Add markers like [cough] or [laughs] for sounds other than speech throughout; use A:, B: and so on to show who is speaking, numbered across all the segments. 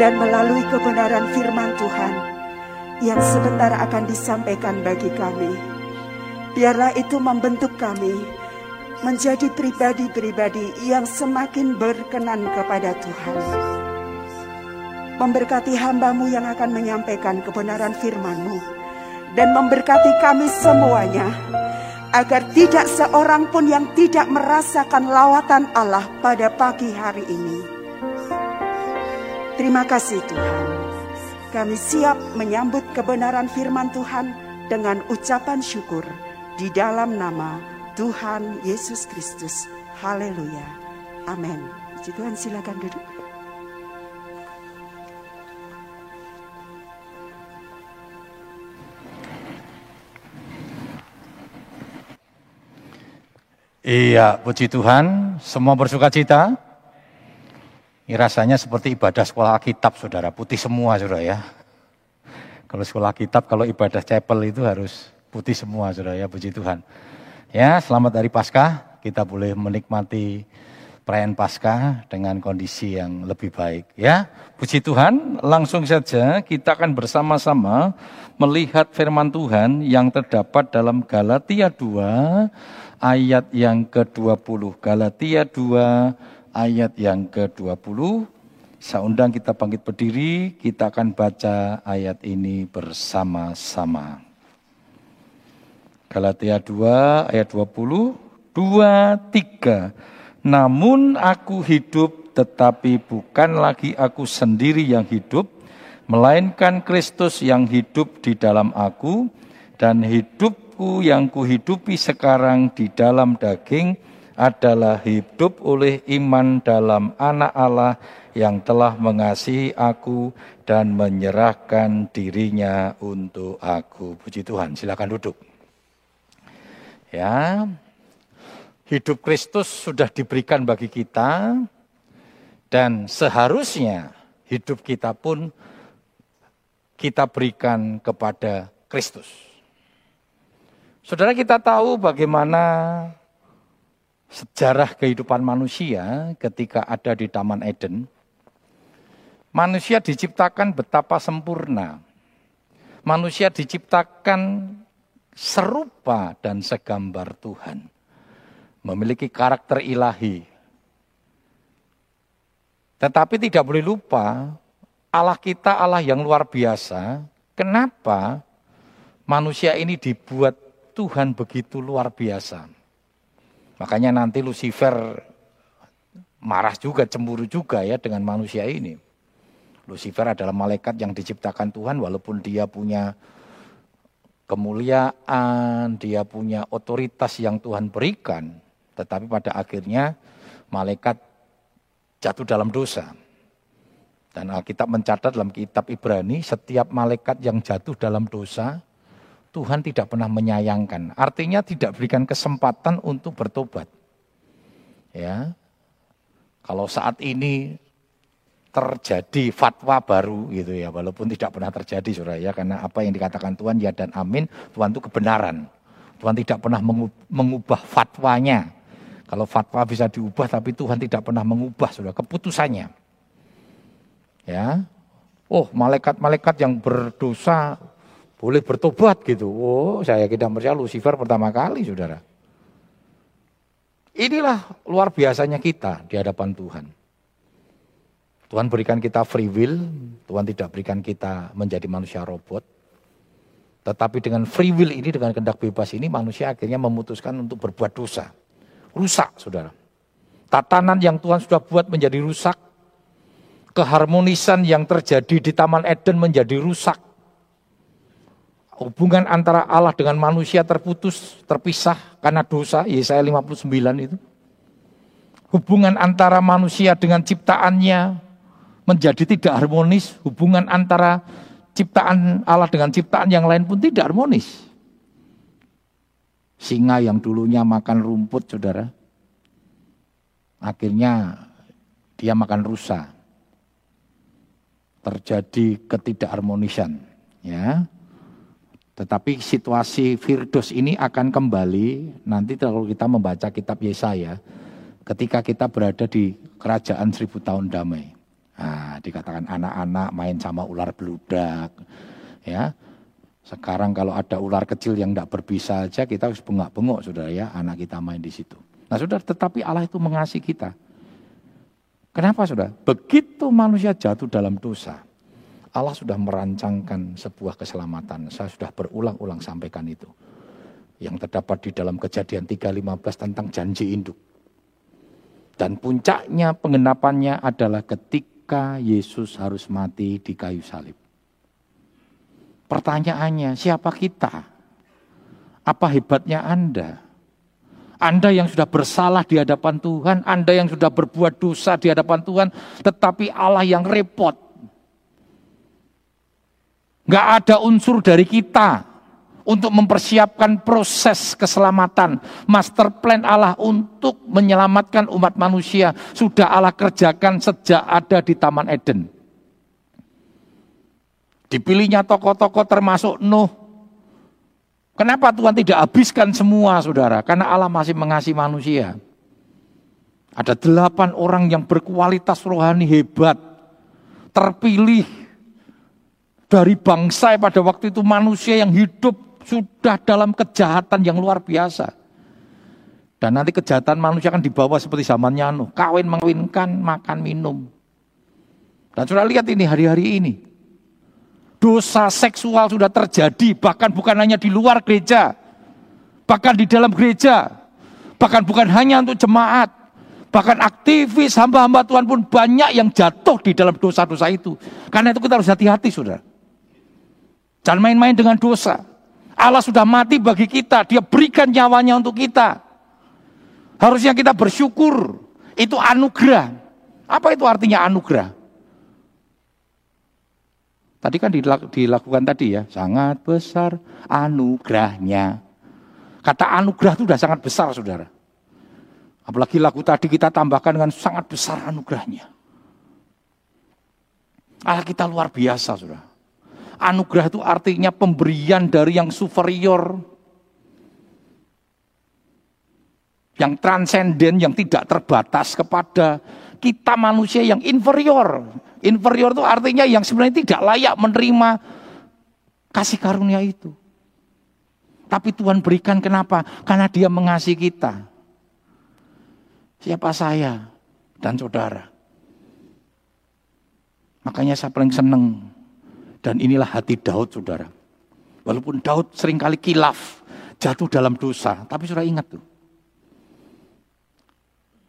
A: dan melalui kebenaran firman Tuhan yang sebentar akan disampaikan bagi kami. Biarlah itu membentuk kami menjadi pribadi-pribadi yang semakin berkenan kepada Tuhan. Memberkati hambamu yang akan menyampaikan kebenaran firman-Mu dan memberkati kami semuanya agar tidak seorang pun yang tidak merasakan lawatan Allah pada pagi hari ini. Terima kasih Tuhan. Kami siap menyambut kebenaran firman Tuhan dengan ucapan syukur di dalam nama Tuhan Yesus Kristus. Haleluya. Amin. Puji Tuhan silakan duduk.
B: Iya, puji Tuhan, semua bersuka cita. Ini rasanya seperti ibadah sekolah kitab, saudara. Putih semua, saudara ya. Kalau sekolah kitab, kalau ibadah chapel itu harus putih semua, saudara ya. Puji Tuhan. Ya, selamat dari Paskah. Kita boleh menikmati perayaan Paskah dengan kondisi yang lebih baik. Ya, puji Tuhan. Langsung saja kita akan bersama-sama melihat firman Tuhan yang terdapat dalam Galatia 2 ayat yang ke-20. Galatia 2 ayat yang ke-20. Saya undang kita bangkit berdiri, kita akan baca ayat ini bersama-sama. Galatia 2 ayat 20, 2, 3. Namun aku hidup tetapi bukan lagi aku sendiri yang hidup, melainkan Kristus yang hidup di dalam aku, dan hidupku yang kuhidupi sekarang di dalam daging, adalah hidup oleh iman dalam anak Allah yang telah mengasihi aku dan menyerahkan dirinya untuk aku. Puji Tuhan, silakan duduk. Ya, hidup Kristus sudah diberikan bagi kita dan seharusnya hidup kita pun kita berikan kepada Kristus. Saudara kita tahu bagaimana sejarah kehidupan manusia ketika ada di Taman Eden, manusia diciptakan betapa sempurna. Manusia diciptakan serupa dan segambar Tuhan. Memiliki karakter ilahi. Tetapi tidak boleh lupa, Allah kita Allah yang luar biasa. Kenapa manusia ini dibuat Tuhan begitu luar biasa? Makanya nanti Lucifer marah juga, cemburu juga ya dengan manusia ini. Lucifer adalah malaikat yang diciptakan Tuhan walaupun dia punya kemuliaan, dia punya otoritas yang Tuhan berikan. Tetapi pada akhirnya malaikat jatuh dalam dosa. Dan Alkitab mencatat dalam kitab Ibrani, setiap malaikat yang jatuh dalam dosa, Tuhan tidak pernah menyayangkan. Artinya tidak berikan kesempatan untuk bertobat. Ya. Kalau saat ini terjadi fatwa baru gitu ya, walaupun tidak pernah terjadi Saudara ya, karena apa yang dikatakan Tuhan ya dan amin, Tuhan itu kebenaran. Tuhan tidak pernah mengubah fatwanya. Kalau fatwa bisa diubah tapi Tuhan tidak pernah mengubah Saudara keputusannya. Ya. Oh, malaikat-malaikat yang berdosa boleh bertobat gitu. Oh, saya tidak percaya Lucifer pertama kali, saudara. Inilah luar biasanya kita di hadapan Tuhan. Tuhan berikan kita free will, Tuhan tidak berikan kita menjadi manusia robot. Tetapi dengan free will ini, dengan kehendak bebas ini, manusia akhirnya memutuskan untuk berbuat dosa. Rusak, saudara. Tatanan yang Tuhan sudah buat menjadi rusak. Keharmonisan yang terjadi di Taman Eden menjadi rusak hubungan antara Allah dengan manusia terputus, terpisah karena dosa, Yesaya 59 itu. Hubungan antara manusia dengan ciptaannya menjadi tidak harmonis, hubungan antara ciptaan Allah dengan ciptaan yang lain pun tidak harmonis. Singa yang dulunya makan rumput, saudara, akhirnya dia makan rusa. Terjadi ketidakharmonisan, ya tetapi situasi Firdos ini akan kembali nanti kalau kita membaca kitab Yesaya ketika kita berada di kerajaan seribu tahun damai. Nah, dikatakan anak-anak main sama ular beludak. Ya. Sekarang kalau ada ular kecil yang tidak berbisa aja kita harus bengak-bengok saudara ya, anak kita main di situ. Nah saudara, tetapi Allah itu mengasihi kita. Kenapa saudara? Begitu manusia jatuh dalam dosa, Allah sudah merancangkan sebuah keselamatan. Saya sudah berulang-ulang sampaikan itu. Yang terdapat di dalam kejadian 3.15 tentang janji induk. Dan puncaknya pengenapannya adalah ketika Yesus harus mati di kayu salib. Pertanyaannya, siapa kita? Apa hebatnya Anda? Anda yang sudah bersalah di hadapan Tuhan, Anda yang sudah berbuat dosa di hadapan Tuhan, tetapi Allah yang repot. Gak ada unsur dari kita untuk mempersiapkan proses keselamatan. Master plan Allah untuk menyelamatkan umat manusia sudah Allah kerjakan sejak ada di Taman Eden. Dipilihnya tokoh-tokoh termasuk Nuh, Kenapa Tuhan tidak habiskan semua saudara? Karena Allah masih mengasihi manusia. Ada delapan orang yang berkualitas rohani hebat. Terpilih dari bangsa pada waktu itu manusia yang hidup sudah dalam kejahatan yang luar biasa. Dan nanti kejahatan manusia akan dibawa seperti zamannya Nuh. Kawin mengawinkan, makan minum. Dan sudah lihat ini hari-hari ini dosa seksual sudah terjadi, bahkan bukan hanya di luar gereja, bahkan di dalam gereja, bahkan bukan hanya untuk jemaat, bahkan aktivis hamba-hamba Tuhan pun banyak yang jatuh di dalam dosa-dosa itu. Karena itu kita harus hati-hati, saudara. Jangan main-main dengan dosa. Allah sudah mati bagi kita, dia berikan nyawanya untuk kita. Harusnya kita bersyukur, itu anugerah. Apa itu artinya anugerah? Tadi kan dilakukan tadi ya, sangat besar anugerahnya. Kata anugerah itu sudah sangat besar saudara. Apalagi lagu tadi kita tambahkan dengan sangat besar anugerahnya. Allah kita luar biasa saudara. Anugerah itu artinya pemberian dari yang superior. Yang transenden, yang tidak terbatas kepada kita manusia yang inferior. Inferior itu artinya yang sebenarnya tidak layak menerima kasih karunia itu. Tapi Tuhan berikan kenapa? Karena dia mengasihi kita. Siapa saya dan saudara. Makanya saya paling senang. Dan inilah hati Daud saudara. Walaupun Daud sering kali kilaf, jatuh dalam dosa. Tapi sudah ingat tuh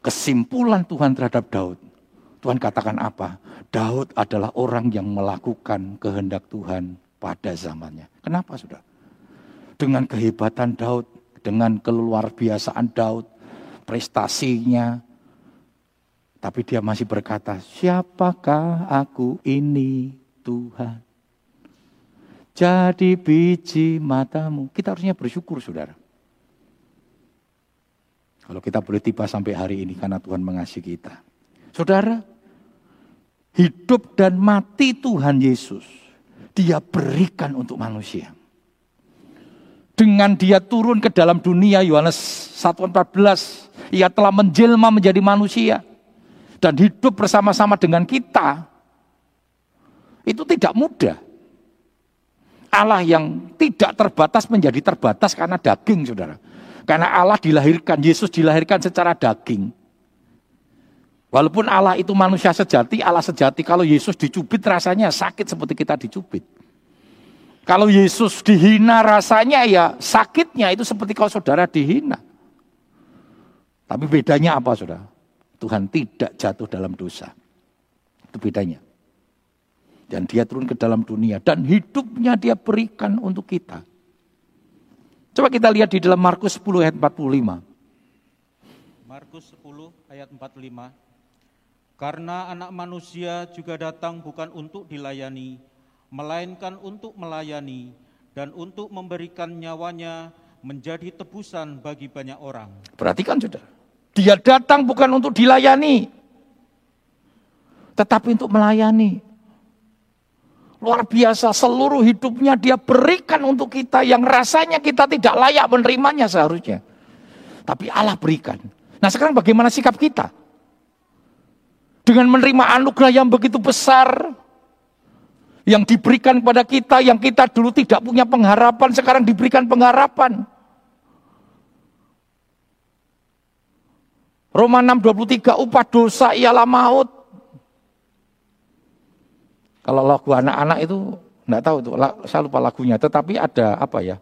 B: kesimpulan Tuhan terhadap Daud. Tuhan katakan apa? Daud adalah orang yang melakukan kehendak Tuhan pada zamannya. Kenapa sudah? Dengan kehebatan Daud, dengan keluar biasaan Daud, prestasinya, tapi dia masih berkata, siapakah aku ini Tuhan? Jadi biji matamu. Kita harusnya bersyukur saudara. Kalau kita boleh tiba sampai hari ini karena Tuhan mengasihi kita. Saudara, hidup dan mati Tuhan Yesus, dia berikan untuk manusia. Dengan dia turun ke dalam dunia, Yohanes 1.14, ia telah menjelma menjadi manusia. Dan hidup bersama-sama dengan kita, itu tidak mudah. Allah yang tidak terbatas menjadi terbatas karena daging, saudara. Karena Allah dilahirkan, Yesus dilahirkan secara daging. Walaupun Allah itu manusia sejati, Allah sejati. Kalau Yesus dicubit rasanya sakit seperti kita dicubit. Kalau Yesus dihina rasanya ya sakitnya itu seperti kalau saudara dihina. Tapi bedanya apa saudara? Tuhan tidak jatuh dalam dosa. Itu bedanya. Dan dia turun ke dalam dunia. Dan hidupnya dia berikan untuk kita. Coba kita lihat di dalam Markus 10 ayat 45.
C: Markus 10 ayat 45. Karena anak manusia juga datang bukan untuk dilayani, melainkan untuk melayani dan untuk memberikan nyawanya menjadi tebusan bagi banyak orang.
B: Perhatikan saudara, dia datang bukan untuk dilayani, tetapi untuk melayani. Luar biasa seluruh hidupnya dia berikan untuk kita yang rasanya kita tidak layak menerimanya seharusnya. Tapi Allah berikan. Nah sekarang bagaimana sikap kita? Dengan menerima anugerah yang begitu besar, yang diberikan kepada kita, yang kita dulu tidak punya pengharapan, sekarang diberikan pengharapan. Roma 6:23 upah dosa ialah maut. Kalau lagu anak-anak itu enggak tahu itu, saya lupa lagunya, tetapi ada apa ya?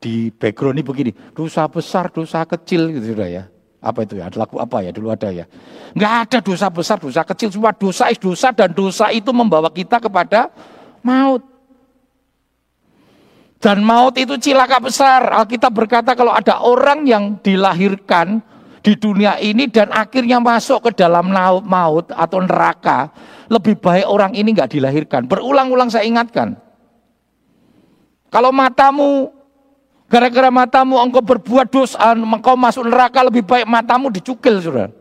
B: Di background ini begini, dosa besar, dosa kecil gitu sudah ya. Apa itu ya? Ada lagu apa ya? Dulu ada ya. Enggak ada dosa besar, dosa kecil, semua dosa is dosa dan dosa itu membawa kita kepada maut. Dan maut itu cilaka besar. Alkitab berkata kalau ada orang yang dilahirkan di dunia ini dan akhirnya masuk ke dalam maut atau neraka, lebih baik orang ini nggak dilahirkan. Berulang-ulang saya ingatkan. Kalau matamu, gara-gara matamu engkau berbuat dosa, engkau masuk neraka, lebih baik matamu dicukil, saudara.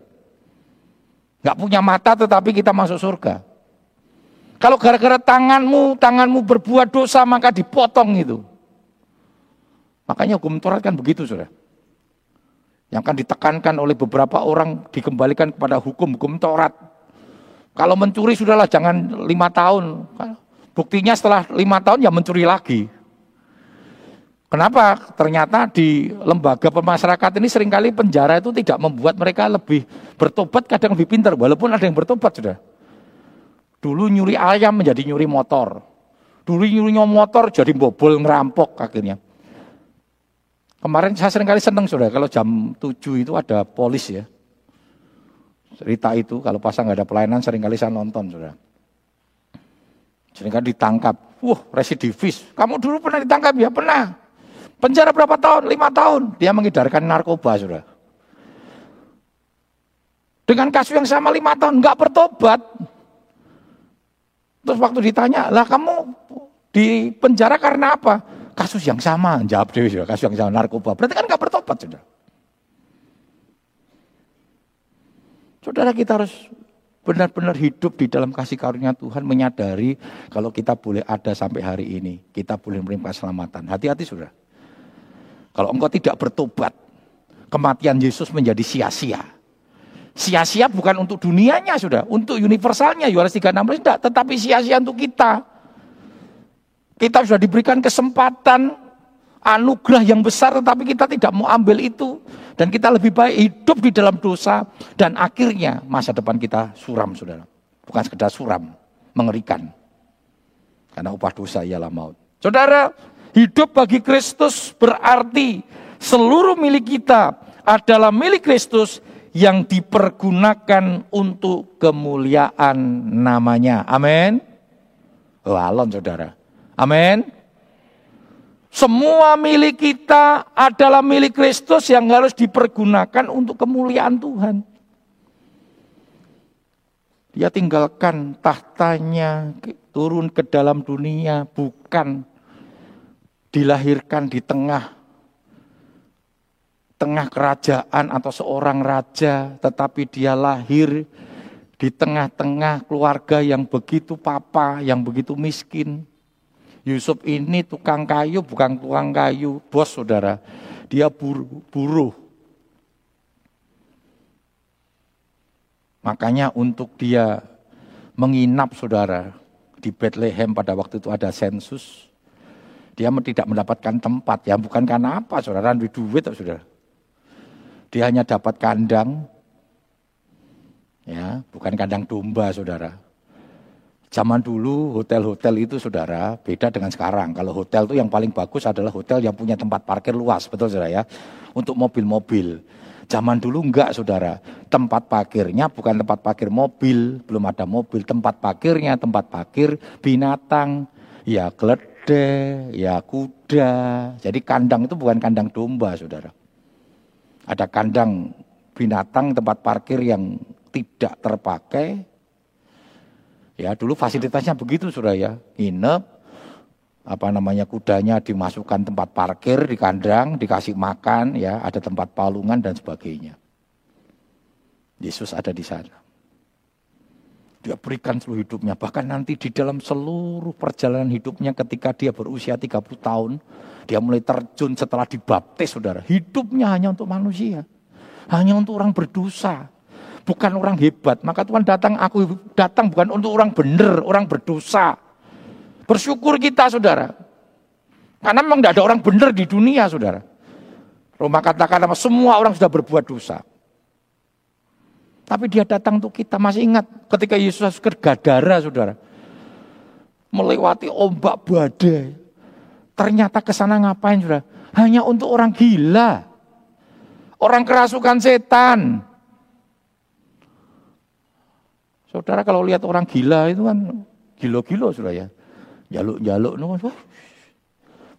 B: Nggak punya mata tetapi kita masuk surga. Kalau gara-gara tanganmu, tanganmu berbuat dosa maka dipotong itu. Makanya hukum Taurat kan begitu, saudara yang akan ditekankan oleh beberapa orang dikembalikan kepada hukum-hukum Taurat. Kalau mencuri sudahlah jangan lima tahun. Buktinya setelah lima tahun ya mencuri lagi. Kenapa? Ternyata di lembaga pemasyarakat ini sering kali penjara itu tidak membuat mereka lebih bertobat kadang lebih pintar. Walaupun ada yang bertobat sudah. Dulu nyuri ayam menjadi nyuri motor. Dulu nyuri motor jadi bobol ngerampok akhirnya. Kemarin saya sering kali seneng sudah kalau jam 7 itu ada polis ya. Cerita itu kalau pasang nggak ada pelayanan sering kali saya nonton sudah. Sering kali ditangkap. Wah residivis. Kamu dulu pernah ditangkap ya? Pernah. Penjara berapa tahun? Lima tahun. Dia mengedarkan narkoba sudah. Dengan kasus yang sama lima tahun nggak bertobat. Terus waktu ditanya, lah kamu di penjara karena apa? Kasus yang sama, jawab dewi sudah, kasus yang sama narkoba. Berarti kan nggak bertobat sudah. Saudara kita harus benar-benar hidup di dalam kasih karunia Tuhan, menyadari kalau kita boleh ada sampai hari ini, kita boleh menerima keselamatan. Hati-hati sudah. Kalau engkau tidak bertobat, kematian Yesus menjadi sia-sia. Sia-sia bukan untuk dunianya sudah, untuk universalnya Yohanes 3:16 tidak, tetapi sia-sia untuk kita. Kita sudah diberikan kesempatan anugerah yang besar tetapi kita tidak mau ambil itu dan kita lebih baik hidup di dalam dosa dan akhirnya masa depan kita suram Saudara. Bukan sekedar suram, mengerikan. Karena upah dosa ialah maut. Saudara, hidup bagi Kristus berarti seluruh milik kita adalah milik Kristus yang dipergunakan untuk kemuliaan namanya. Amin. Oh, alon saudara. Amin. Semua milik kita adalah milik Kristus yang harus dipergunakan untuk kemuliaan Tuhan. Dia tinggalkan tahtanya, turun ke dalam dunia, bukan dilahirkan di tengah tengah kerajaan atau seorang raja, tetapi dia lahir di tengah-tengah keluarga yang begitu papa, yang begitu miskin. Yusuf ini tukang kayu bukan tukang kayu, bos saudara. Dia buruh. buruh. Makanya untuk dia menginap saudara di Bethlehem pada waktu itu ada sensus. Dia tidak mendapatkan tempat ya bukan karena apa saudara, duit duit saudara. Dia hanya dapat kandang, ya bukan kandang domba saudara. Zaman dulu hotel-hotel itu saudara beda dengan sekarang. Kalau hotel itu yang paling bagus adalah hotel yang punya tempat parkir luas, betul saudara ya. Untuk mobil-mobil. Zaman dulu enggak saudara. Tempat parkirnya bukan tempat parkir mobil, belum ada mobil. Tempat parkirnya tempat parkir binatang. Ya keledai, ya kuda. Jadi kandang itu bukan kandang domba saudara. Ada kandang binatang tempat parkir yang tidak terpakai, Ya, dulu fasilitasnya begitu sudah ya. Nginep, apa namanya kudanya dimasukkan tempat parkir di kandang, dikasih makan, ya, ada tempat palungan dan sebagainya. Yesus ada di sana. Dia berikan seluruh hidupnya, bahkan nanti di dalam seluruh perjalanan hidupnya ketika dia berusia 30 tahun, dia mulai terjun setelah dibaptis saudara. Hidupnya hanya untuk manusia, hanya untuk orang berdosa. Bukan orang hebat. Maka Tuhan datang, aku datang bukan untuk orang benar, orang berdosa. Bersyukur kita saudara. Karena memang tidak ada orang benar di dunia saudara. Roma katakan apa? Semua orang sudah berbuat dosa. Tapi dia datang untuk kita. Masih ingat ketika Yesus ke Gadara saudara. Melewati ombak badai. Ternyata ke sana ngapain saudara? Hanya untuk orang gila. Orang kerasukan setan. Saudara kalau lihat orang gila itu kan gilo-gilo sudah ya. Jaluk-jaluk wah,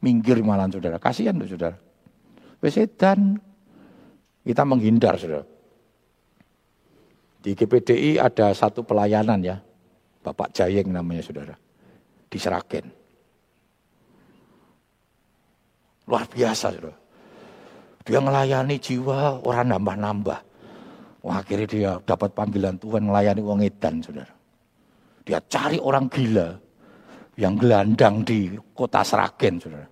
B: minggir malah saudara. Kasihan tuh saudara. Setan kita menghindar saudara. Di GPDI ada satu pelayanan ya. Bapak Jayeng namanya saudara. Di Seragen. Luar biasa saudara. Dia melayani jiwa orang nambah-nambah. Wah, akhirnya dia dapat panggilan Tuhan melayani uang edan, saudara. Dia cari orang gila yang gelandang di kota Seragen, saudara.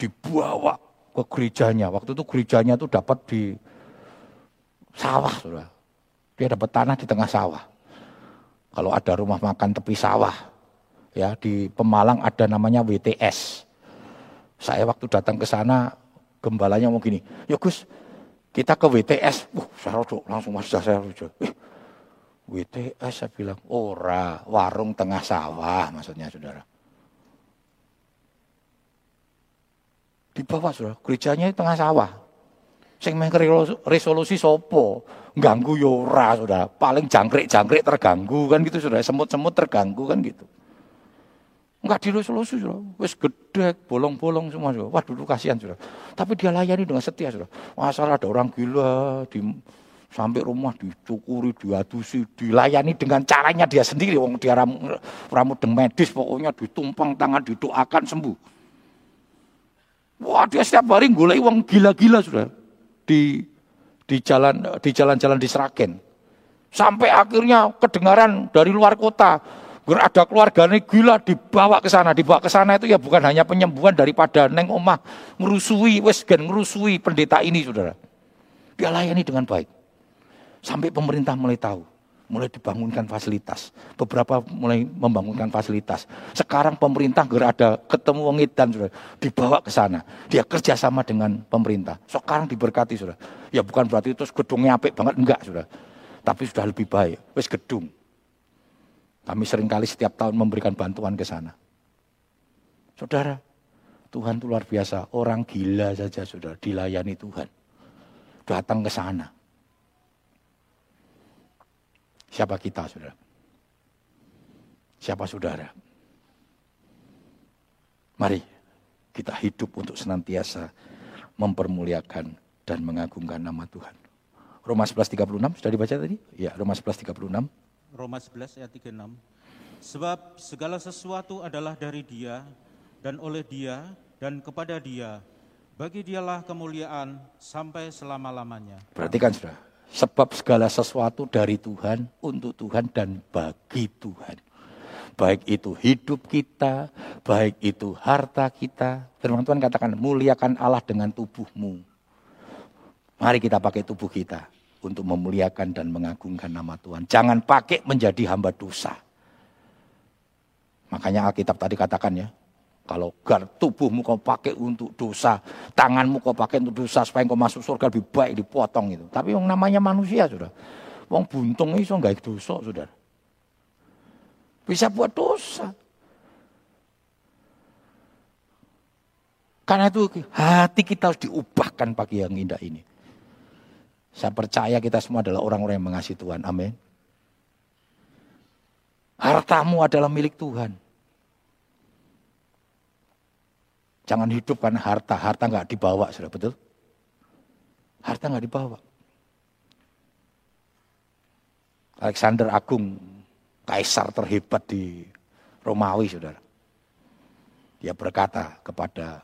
B: Dibawa ke gerejanya. Waktu itu gerejanya itu dapat di sawah, saudara. Dia dapat tanah di tengah sawah. Kalau ada rumah makan tepi sawah, ya di Pemalang ada namanya WTS. Saya waktu datang ke sana gembalanya mau gini, ya Gus, kita ke WTS, uh, saya rodok, langsung masuk saya rodok. Eh, WTS saya bilang, ora, warung tengah sawah maksudnya saudara. Di bawah saudara, gerejanya tengah sawah. Sing meh resolusi sopo, ganggu yora ya saudara. Paling jangkrik-jangkrik terganggu kan gitu saudara, semut-semut terganggu kan gitu. Enggak diresolusi sudah. Wes gede, bolong-bolong semua sudah. Wah dulu kasihan sudah. Tapi dia layani dengan setia sudah. Masalah ada orang gila di sampai rumah dicukuri, diadusi, dilayani dengan caranya dia sendiri. Wong dia ramu, ramu medis pokoknya ditumpang tangan didoakan sembuh. Wah dia setiap hari ngulai uang gila-gila sudah di di jalan di jalan-jalan di Seragen. Sampai akhirnya kedengaran dari luar kota ada keluarganya gila dibawa ke sana, dibawa ke sana itu ya bukan hanya penyembuhan daripada neng omah ngerusui wes gen ngerusui pendeta ini saudara. Dia layani dengan baik. Sampai pemerintah mulai tahu, mulai dibangunkan fasilitas. Beberapa mulai membangunkan fasilitas. Sekarang pemerintah gak ada ketemu wong edan sudah dibawa ke sana. Dia kerjasama dengan pemerintah. Sekarang diberkati sudah. Ya bukan berarti itu gedungnya apik banget enggak sudah. Tapi sudah lebih baik. Wes gedung kami sering kali setiap tahun memberikan bantuan ke sana. Saudara, Tuhan itu luar biasa. Orang gila saja sudah dilayani Tuhan. Datang ke sana. Siapa kita, saudara? Siapa saudara? Mari kita hidup untuk senantiasa mempermuliakan dan mengagungkan nama Tuhan. Roma 11.36 sudah dibaca tadi? Ya, Roma 11.36.
C: Roma 11 ayat 36. Sebab segala sesuatu adalah dari dia dan oleh dia dan kepada dia. Bagi dialah kemuliaan sampai selama-lamanya.
B: Perhatikan sudah. Sebab segala sesuatu dari Tuhan, untuk Tuhan dan bagi Tuhan. Baik itu hidup kita, baik itu harta kita. Firman Tuhan katakan, muliakan Allah dengan tubuhmu. Mari kita pakai tubuh kita untuk memuliakan dan mengagungkan nama Tuhan. Jangan pakai menjadi hamba dosa. Makanya Alkitab tadi katakan ya, kalau gar tubuhmu kau pakai untuk dosa, tanganmu kau pakai untuk dosa supaya kau masuk surga lebih baik dipotong itu. Tapi yang namanya manusia sudah, wong buntung itu enggak dosa sudah. Bisa buat dosa. Karena itu hati kita harus diubahkan pagi yang indah ini. Saya percaya kita semua adalah orang-orang yang mengasihi Tuhan. Amin. Hartamu adalah milik Tuhan. Jangan hidup karena harta. Harta nggak dibawa, sudah betul? Harta nggak dibawa. Alexander Agung, kaisar terhebat di Romawi, saudara. Dia berkata kepada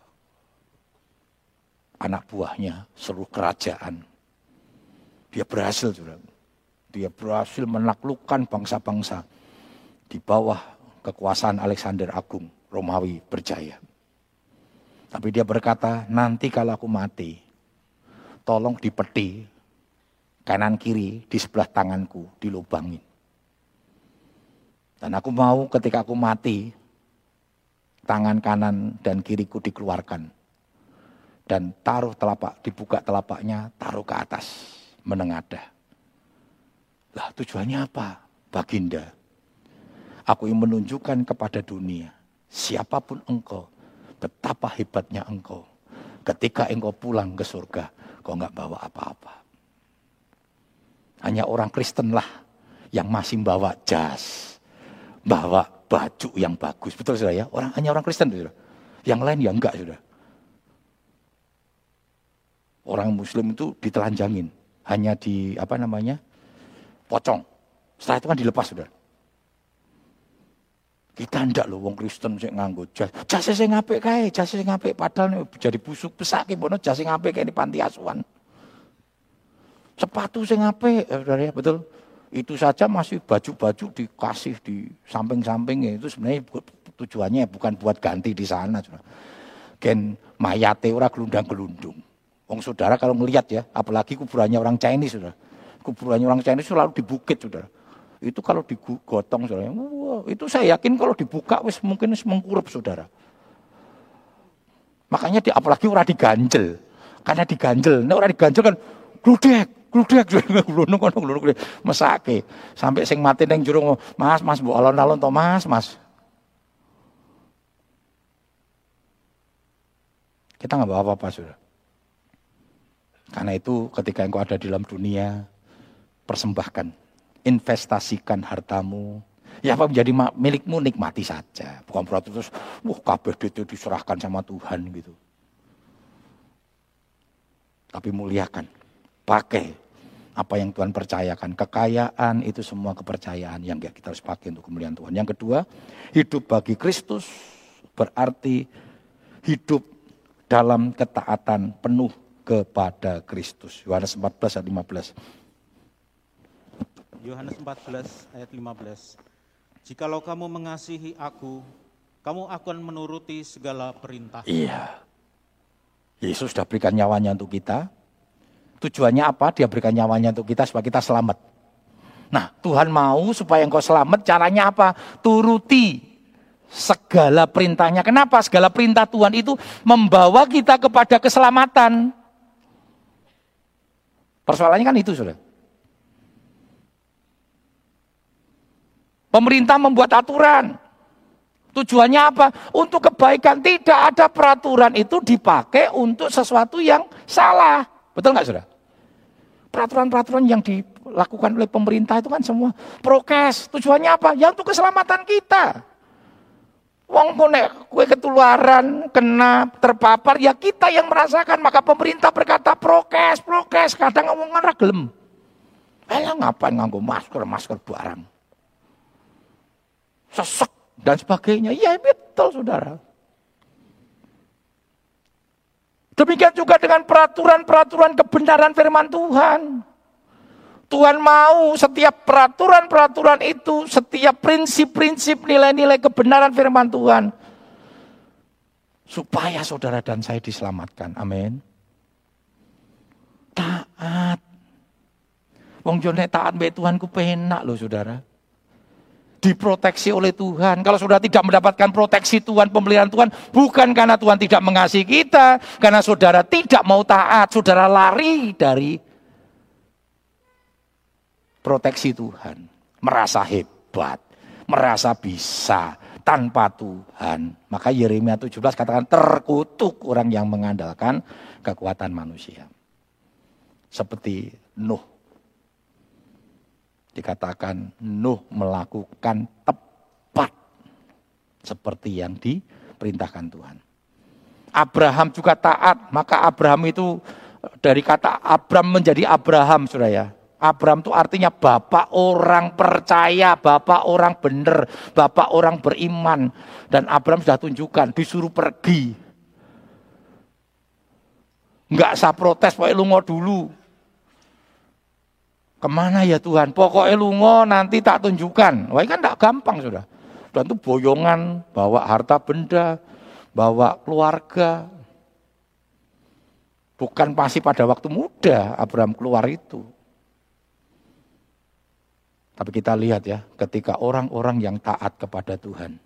B: anak buahnya, seluruh kerajaan, dia berhasil, saudara. Dia berhasil menaklukkan bangsa-bangsa di bawah kekuasaan Alexander Agung, Romawi berjaya. Tapi dia berkata, nanti kalau aku mati, tolong dipeti kanan kiri di sebelah tanganku dilubangin. Dan aku mau ketika aku mati, tangan kanan dan kiriku dikeluarkan. Dan taruh telapak, dibuka telapaknya, taruh ke atas, menengadah. Lah tujuannya apa? Baginda, aku ingin menunjukkan kepada dunia, siapa pun engkau, betapa hebatnya engkau. Ketika engkau pulang ke surga, kau nggak bawa apa-apa. Hanya orang Kristen lah yang masih bawa jas, bawa baju yang bagus. Betul sudah ya? Orang hanya orang Kristen sudah. Yang lain ya enggak sudah. Orang Muslim itu ditelanjangin, hanya di apa namanya pocong. Setelah itu kan dilepas sudah. Kita ndak loh wong Kristen sing nganggo jas. Jas sing apik kae, jas sing padahal jadi busuk besake bono jas sing kae di panti asuhan. Sepatu sing apik, ya, betul. Itu saja masih baju-baju dikasih di samping-sampingnya itu sebenarnya tujuannya bukan buat ganti di sana. Gen mayate ora gelundang-gelundung. Wong saudara kalau ngelihat ya, apalagi kuburannya orang Chinese sudah. Kuburannya orang Chinese selalu di bukit saudara itu kalau digotong saudara, wah, itu saya yakin kalau dibuka wis mungkin wis mengkurup saudara. Makanya di, apalagi orang diganjel. Karena diganjel, nah orang diganjel kan gludek, gludek, [laughs] gludek, kono gludek, mesake. Sampai sing mati neng jurung, Mas, Mas, bu alon-alon to Mas, Mas. Kita nggak bawa apa-apa sudah. Karena itu ketika engkau ada di dalam dunia, persembahkan investasikan hartamu. Ya apa menjadi milikmu nikmati saja. Bukan berarti terus, wah kabeh itu diserahkan sama Tuhan gitu. Tapi muliakan, pakai apa yang Tuhan percayakan. Kekayaan itu semua kepercayaan yang kita harus pakai untuk kemuliaan Tuhan. Yang kedua, hidup bagi Kristus berarti hidup dalam ketaatan penuh kepada Kristus. Yohanes 14 ayat 15.
C: Yohanes 14 ayat 15. Jikalau kamu mengasihi aku, kamu akan menuruti segala perintah.
B: Iya. Yesus sudah berikan nyawanya untuk kita. Tujuannya apa? Dia berikan nyawanya untuk kita supaya kita selamat. Nah, Tuhan mau supaya engkau selamat, caranya apa? Turuti segala perintahnya. Kenapa? Segala perintah Tuhan itu membawa kita kepada keselamatan. Persoalannya kan itu, sudah. Pemerintah membuat aturan. Tujuannya apa? Untuk kebaikan. Tidak ada peraturan itu dipakai untuk sesuatu yang salah. Betul nggak sudah? Peraturan-peraturan yang dilakukan oleh pemerintah itu kan semua prokes. Tujuannya apa? Ya untuk keselamatan kita. Wong konek kue ketularan, kena, terpapar, ya kita yang merasakan. Maka pemerintah berkata prokes, prokes. Kadang ngomong gelem. Eh ngapain nganggo masker, masker barang sesek dan sebagainya. Iya betul saudara. Demikian juga dengan peraturan-peraturan kebenaran firman Tuhan. Tuhan mau setiap peraturan-peraturan itu, setiap prinsip-prinsip nilai-nilai kebenaran firman Tuhan. Supaya saudara dan saya diselamatkan. Amin. Taat. Wong jone taat be Tuhan ku penak loh saudara diproteksi oleh Tuhan. Kalau sudah tidak mendapatkan proteksi Tuhan, pemeliharaan Tuhan, bukan karena Tuhan tidak mengasihi kita, karena saudara tidak mau taat, saudara lari dari proteksi Tuhan. Merasa hebat, merasa bisa tanpa Tuhan. Maka Yeremia 17 katakan terkutuk orang yang mengandalkan kekuatan manusia. Seperti Nuh dikatakan Nuh melakukan tepat seperti yang diperintahkan Tuhan. Abraham juga taat, maka Abraham itu dari kata Abraham menjadi Abraham, Saudara ya. Abraham itu artinya bapak orang percaya, bapak orang benar, bapak orang beriman. Dan Abraham sudah tunjukkan, disuruh pergi. Enggak saya protes, pokoknya lu mau dulu. Ke mana ya Tuhan? Pokoknya lungo nanti tak tunjukkan. Wah kan tak gampang sudah. Dan itu boyongan, bawa harta benda, bawa keluarga. Bukan pasti pada waktu muda Abraham keluar itu. Tapi kita lihat ya, ketika orang-orang yang taat kepada Tuhan,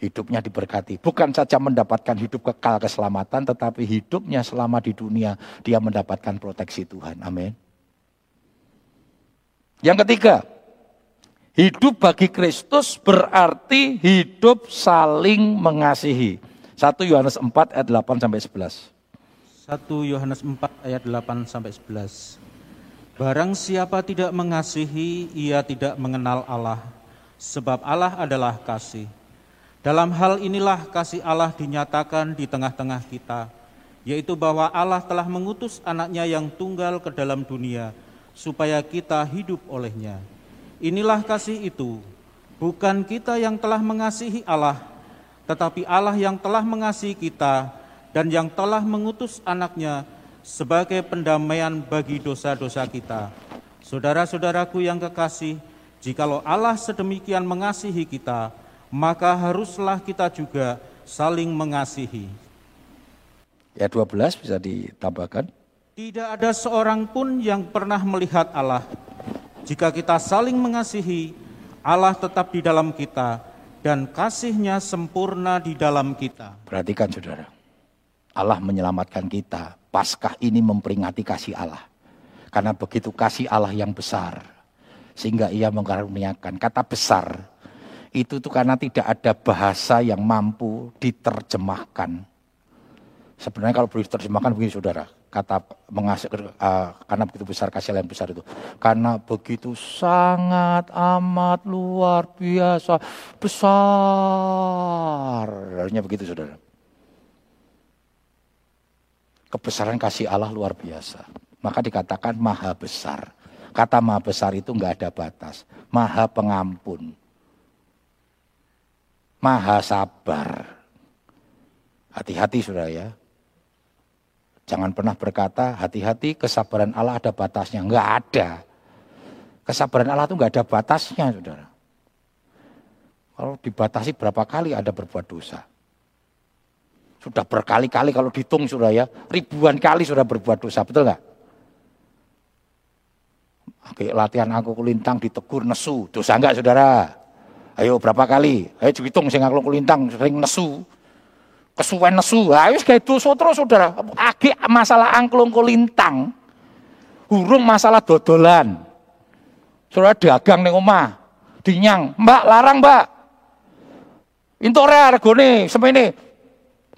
B: hidupnya diberkati. Bukan saja mendapatkan hidup kekal keselamatan, tetapi hidupnya selama di dunia, dia mendapatkan proteksi Tuhan. Amin. Yang ketiga, hidup bagi Kristus berarti hidup saling mengasihi. 1 Yohanes 4 ayat 8 sampai 11.
C: 1 Yohanes 4 ayat 8 sampai 11. Barang siapa tidak mengasihi, ia tidak mengenal Allah, sebab Allah adalah kasih. Dalam hal inilah kasih Allah dinyatakan di tengah-tengah kita, yaitu bahwa Allah telah mengutus anaknya yang tunggal ke dalam dunia, supaya kita hidup olehnya. Inilah kasih itu, bukan kita yang telah mengasihi Allah, tetapi Allah yang telah mengasihi kita dan yang telah mengutus anaknya sebagai pendamaian bagi dosa-dosa kita. Saudara-saudaraku yang kekasih, jikalau Allah sedemikian mengasihi kita, maka haruslah kita juga saling mengasihi.
B: Ya 12 bisa ditambahkan.
C: Tidak ada seorang pun yang pernah melihat Allah. Jika kita saling mengasihi, Allah tetap di dalam kita dan kasihnya sempurna di dalam kita.
B: Perhatikan saudara. Allah menyelamatkan kita. Paskah ini memperingati kasih Allah. Karena begitu kasih Allah yang besar. Sehingga ia mengkaruniakan. Kata besar. Itu tuh karena tidak ada bahasa yang mampu diterjemahkan. Sebenarnya kalau boleh diterjemahkan begini saudara. Kata mengasih, uh, karena begitu besar kasih Allah yang besar itu. Karena begitu sangat amat luar biasa besar. Harusnya begitu saudara. Kebesaran kasih Allah luar biasa. Maka dikatakan maha besar. Kata maha besar itu enggak ada batas. Maha pengampun. Maha sabar. Hati-hati sudah ya. Jangan pernah berkata hati-hati kesabaran Allah ada batasnya. Enggak ada. Kesabaran Allah itu enggak ada batasnya saudara. Kalau dibatasi berapa kali ada berbuat dosa. Sudah berkali-kali kalau dihitung sudah ya, ribuan kali sudah berbuat dosa, betul nggak? Oke, latihan aku kulintang ditegur nesu, dosa enggak saudara? Ayo berapa kali? Ayo dihitung sing aku kulintang sering nesu. Kesuwen nesu, ayo kayak dosa terus saudara. Agi masalah angklung kulintang. Hurung masalah dodolan. Saudara dagang nih omah, dinyang, mbak larang mbak. Intok regone semene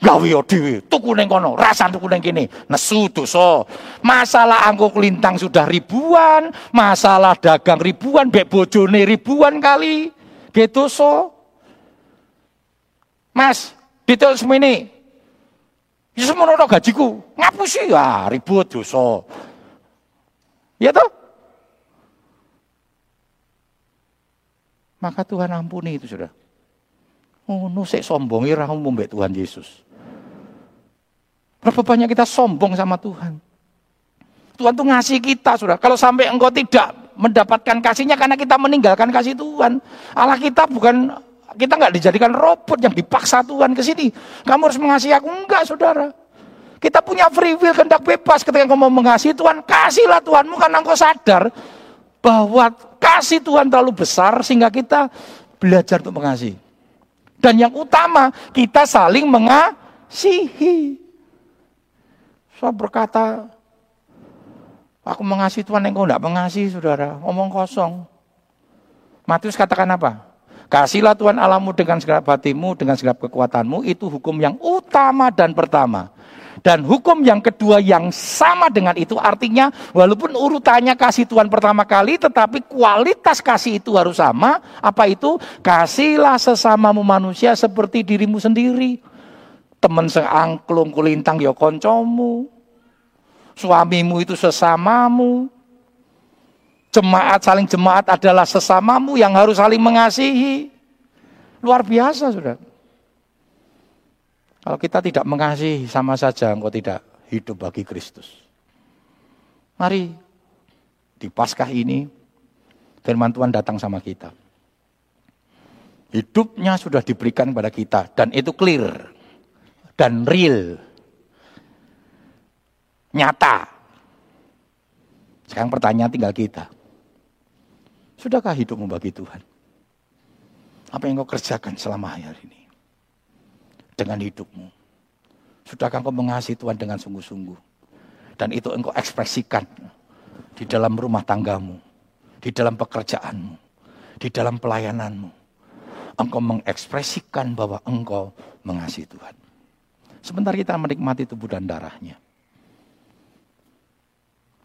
B: gawe dhewe tuku ning kono rasan tuku ning kene. Nesu dosa. Masalah angko kelintang sudah ribuan masalah dagang ribuan bek bojone ribuan kali. Gitu so Mas detail semene. Ya semono gajiku ngapusi? Ya ribut dosa. Ya toh? Maka Tuhan ampuni itu sudah Oh, no, sik sombongi ra mbek Tuhan Yesus. Berapa banyak kita sombong sama Tuhan. Tuhan tuh ngasih kita, sudah. Kalau sampai engkau tidak mendapatkan kasihnya karena kita meninggalkan kasih Tuhan. Allah kita bukan kita nggak dijadikan robot yang dipaksa Tuhan ke sini. Kamu harus mengasihi aku enggak, saudara. Kita punya free will, kehendak bebas ketika engkau mau mengasihi Tuhan. Kasihlah Tuhanmu karena engkau sadar bahwa kasih Tuhan terlalu besar sehingga kita belajar untuk mengasihi. Dan yang utama, kita saling mengasihi. Saya berkata, aku mengasihi Tuhan, engkau tidak mengasihi saudara. Ngomong kosong. Matius katakan apa? Kasihlah Tuhan Allahmu dengan segala hatimu, dengan segala kekuatanmu. Itu hukum yang utama dan pertama. Dan hukum yang kedua yang sama dengan itu artinya walaupun urutannya kasih Tuhan pertama kali tetapi kualitas kasih itu harus sama. Apa itu? Kasihlah sesamamu manusia seperti dirimu sendiri temen seangklung kulintang ya koncomu. Suamimu itu sesamamu. Jemaat saling jemaat adalah sesamamu yang harus saling mengasihi. Luar biasa, sudah. Kalau kita tidak mengasihi, sama saja engkau tidak hidup bagi Kristus. Mari, di Paskah ini, firman Tuhan datang sama kita. Hidupnya sudah diberikan kepada kita, dan itu clear dan real. Nyata. Sekarang pertanyaan tinggal kita. Sudahkah hidupmu bagi Tuhan? Apa yang kau kerjakan selama hari ini? Dengan hidupmu. Sudahkah kau mengasihi Tuhan dengan sungguh-sungguh? Dan itu engkau ekspresikan di dalam rumah tanggamu, di dalam pekerjaanmu, di dalam pelayananmu. Engkau mengekspresikan bahwa engkau mengasihi Tuhan. Sebentar kita menikmati tubuh dan darahnya.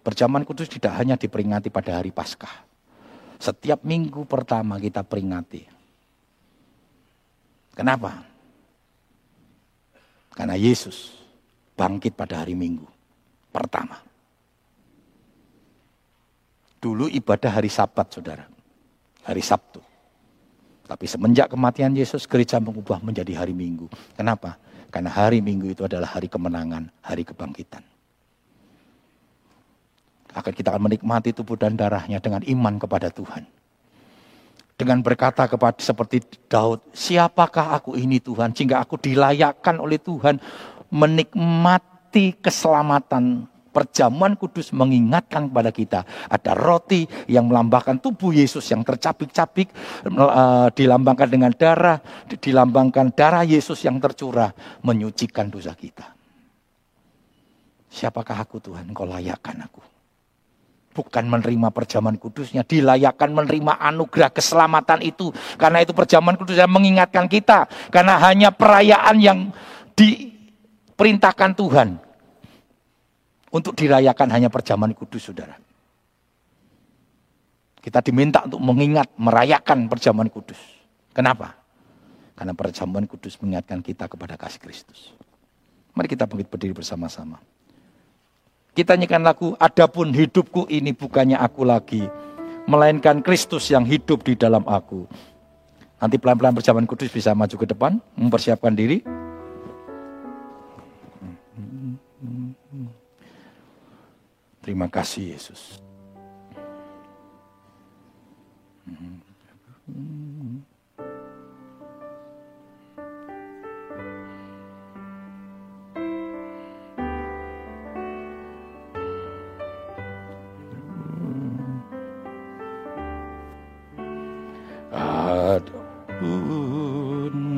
B: Perjamuan kudus tidak hanya diperingati pada hari Paskah. Setiap minggu pertama kita peringati. Kenapa? Karena Yesus bangkit pada hari Minggu pertama. Dulu ibadah hari Sabat, saudara. Hari Sabtu. Tapi semenjak kematian Yesus, gereja mengubah menjadi hari Minggu. Kenapa? Karena hari Minggu itu adalah hari kemenangan, hari kebangkitan akan kita akan menikmati tubuh dan darahnya dengan iman kepada Tuhan. Dengan berkata kepada seperti Daud, siapakah aku ini Tuhan sehingga aku dilayakkan oleh Tuhan menikmati keselamatan perjamuan kudus mengingatkan kepada kita ada roti yang melambangkan tubuh Yesus yang tercabik-cabik uh, dilambangkan dengan darah dilambangkan darah Yesus yang tercurah menyucikan dosa kita. Siapakah aku Tuhan? Engkau layakkan aku bukan menerima perjamuan kudusnya, dilayakkan menerima anugerah keselamatan itu. Karena itu perjamuan kudus yang mengingatkan kita. Karena hanya perayaan yang diperintahkan Tuhan. Untuk dirayakan hanya perjamuan kudus, saudara. Kita diminta untuk mengingat, merayakan perjamuan kudus. Kenapa? Karena perjamuan kudus mengingatkan kita kepada kasih Kristus. Mari kita bangkit berdiri bersama-sama. Kita nyanyikan lagu, adapun hidupku ini bukannya aku lagi, melainkan Kristus yang hidup di dalam aku. Nanti pelan-pelan perjamuan kudus bisa maju ke depan, mempersiapkan diri. Terima kasih Yesus.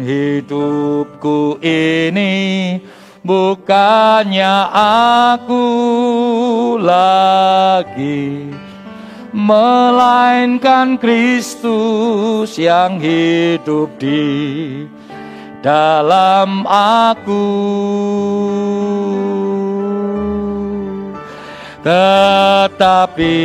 B: Hidupku ini bukannya lagi melainkan Kristus yang hidup di dalam aku tetapi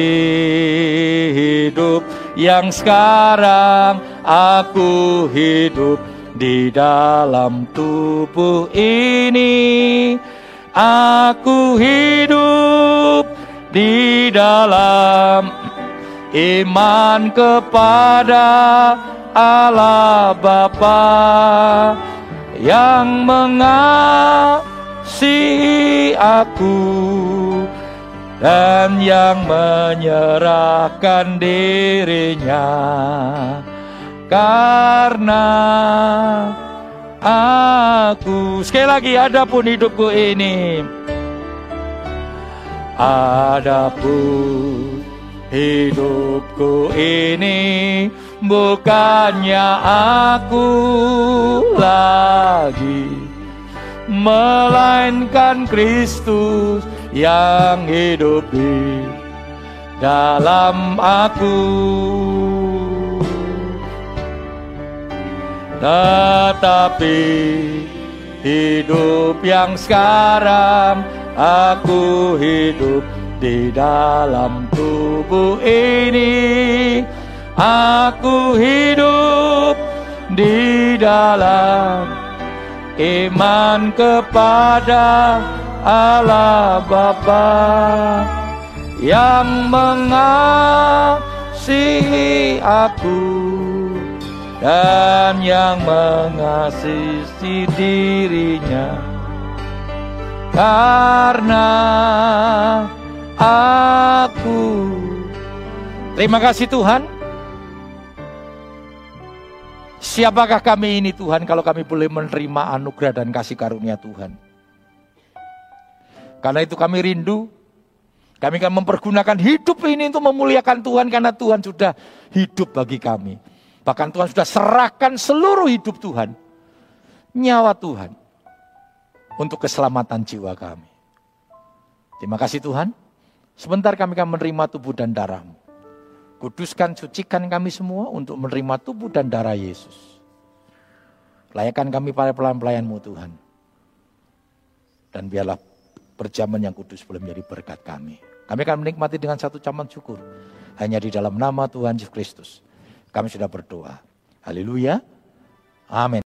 B: hidup yang sekarang aku hidup di dalam tubuh ini. Aku hidup di dalam iman kepada Allah Bapa yang mengasihi aku dan yang menyerahkan dirinya karena aku. Sekali lagi adapun hidupku ini adapun hidupku ini bukannya aku lagi melainkan Kristus yang hidup di dalam aku. Tetapi hidup yang sekarang aku hidup di dalam tubuh ini. Aku hidup di dalam iman kepada Allah Bapa yang mengasihi aku dan yang mengasihi dirinya. Karena aku. Terima kasih Tuhan. Siapakah kami ini Tuhan kalau kami boleh menerima anugerah dan kasih karunia Tuhan? Karena itu kami rindu, Kami akan mempergunakan hidup ini untuk memuliakan Tuhan karena Tuhan sudah hidup bagi kami. Bahkan Tuhan sudah serahkan seluruh hidup Tuhan. Nyawa Tuhan. Untuk keselamatan jiwa kami. Terima kasih Tuhan. Sebentar kami akan menerima tubuh dan darahmu. Kuduskan, sucikan kami semua untuk menerima tubuh dan darah Yesus. Layakkan kami para pelayan-pelayanmu Tuhan. Dan biarlah perjaman yang kudus boleh menjadi berkat kami. Kami akan menikmati dengan satu caman syukur. Hanya di dalam nama Tuhan Yesus Kristus. Kami sudah berdoa. Haleluya. Amin.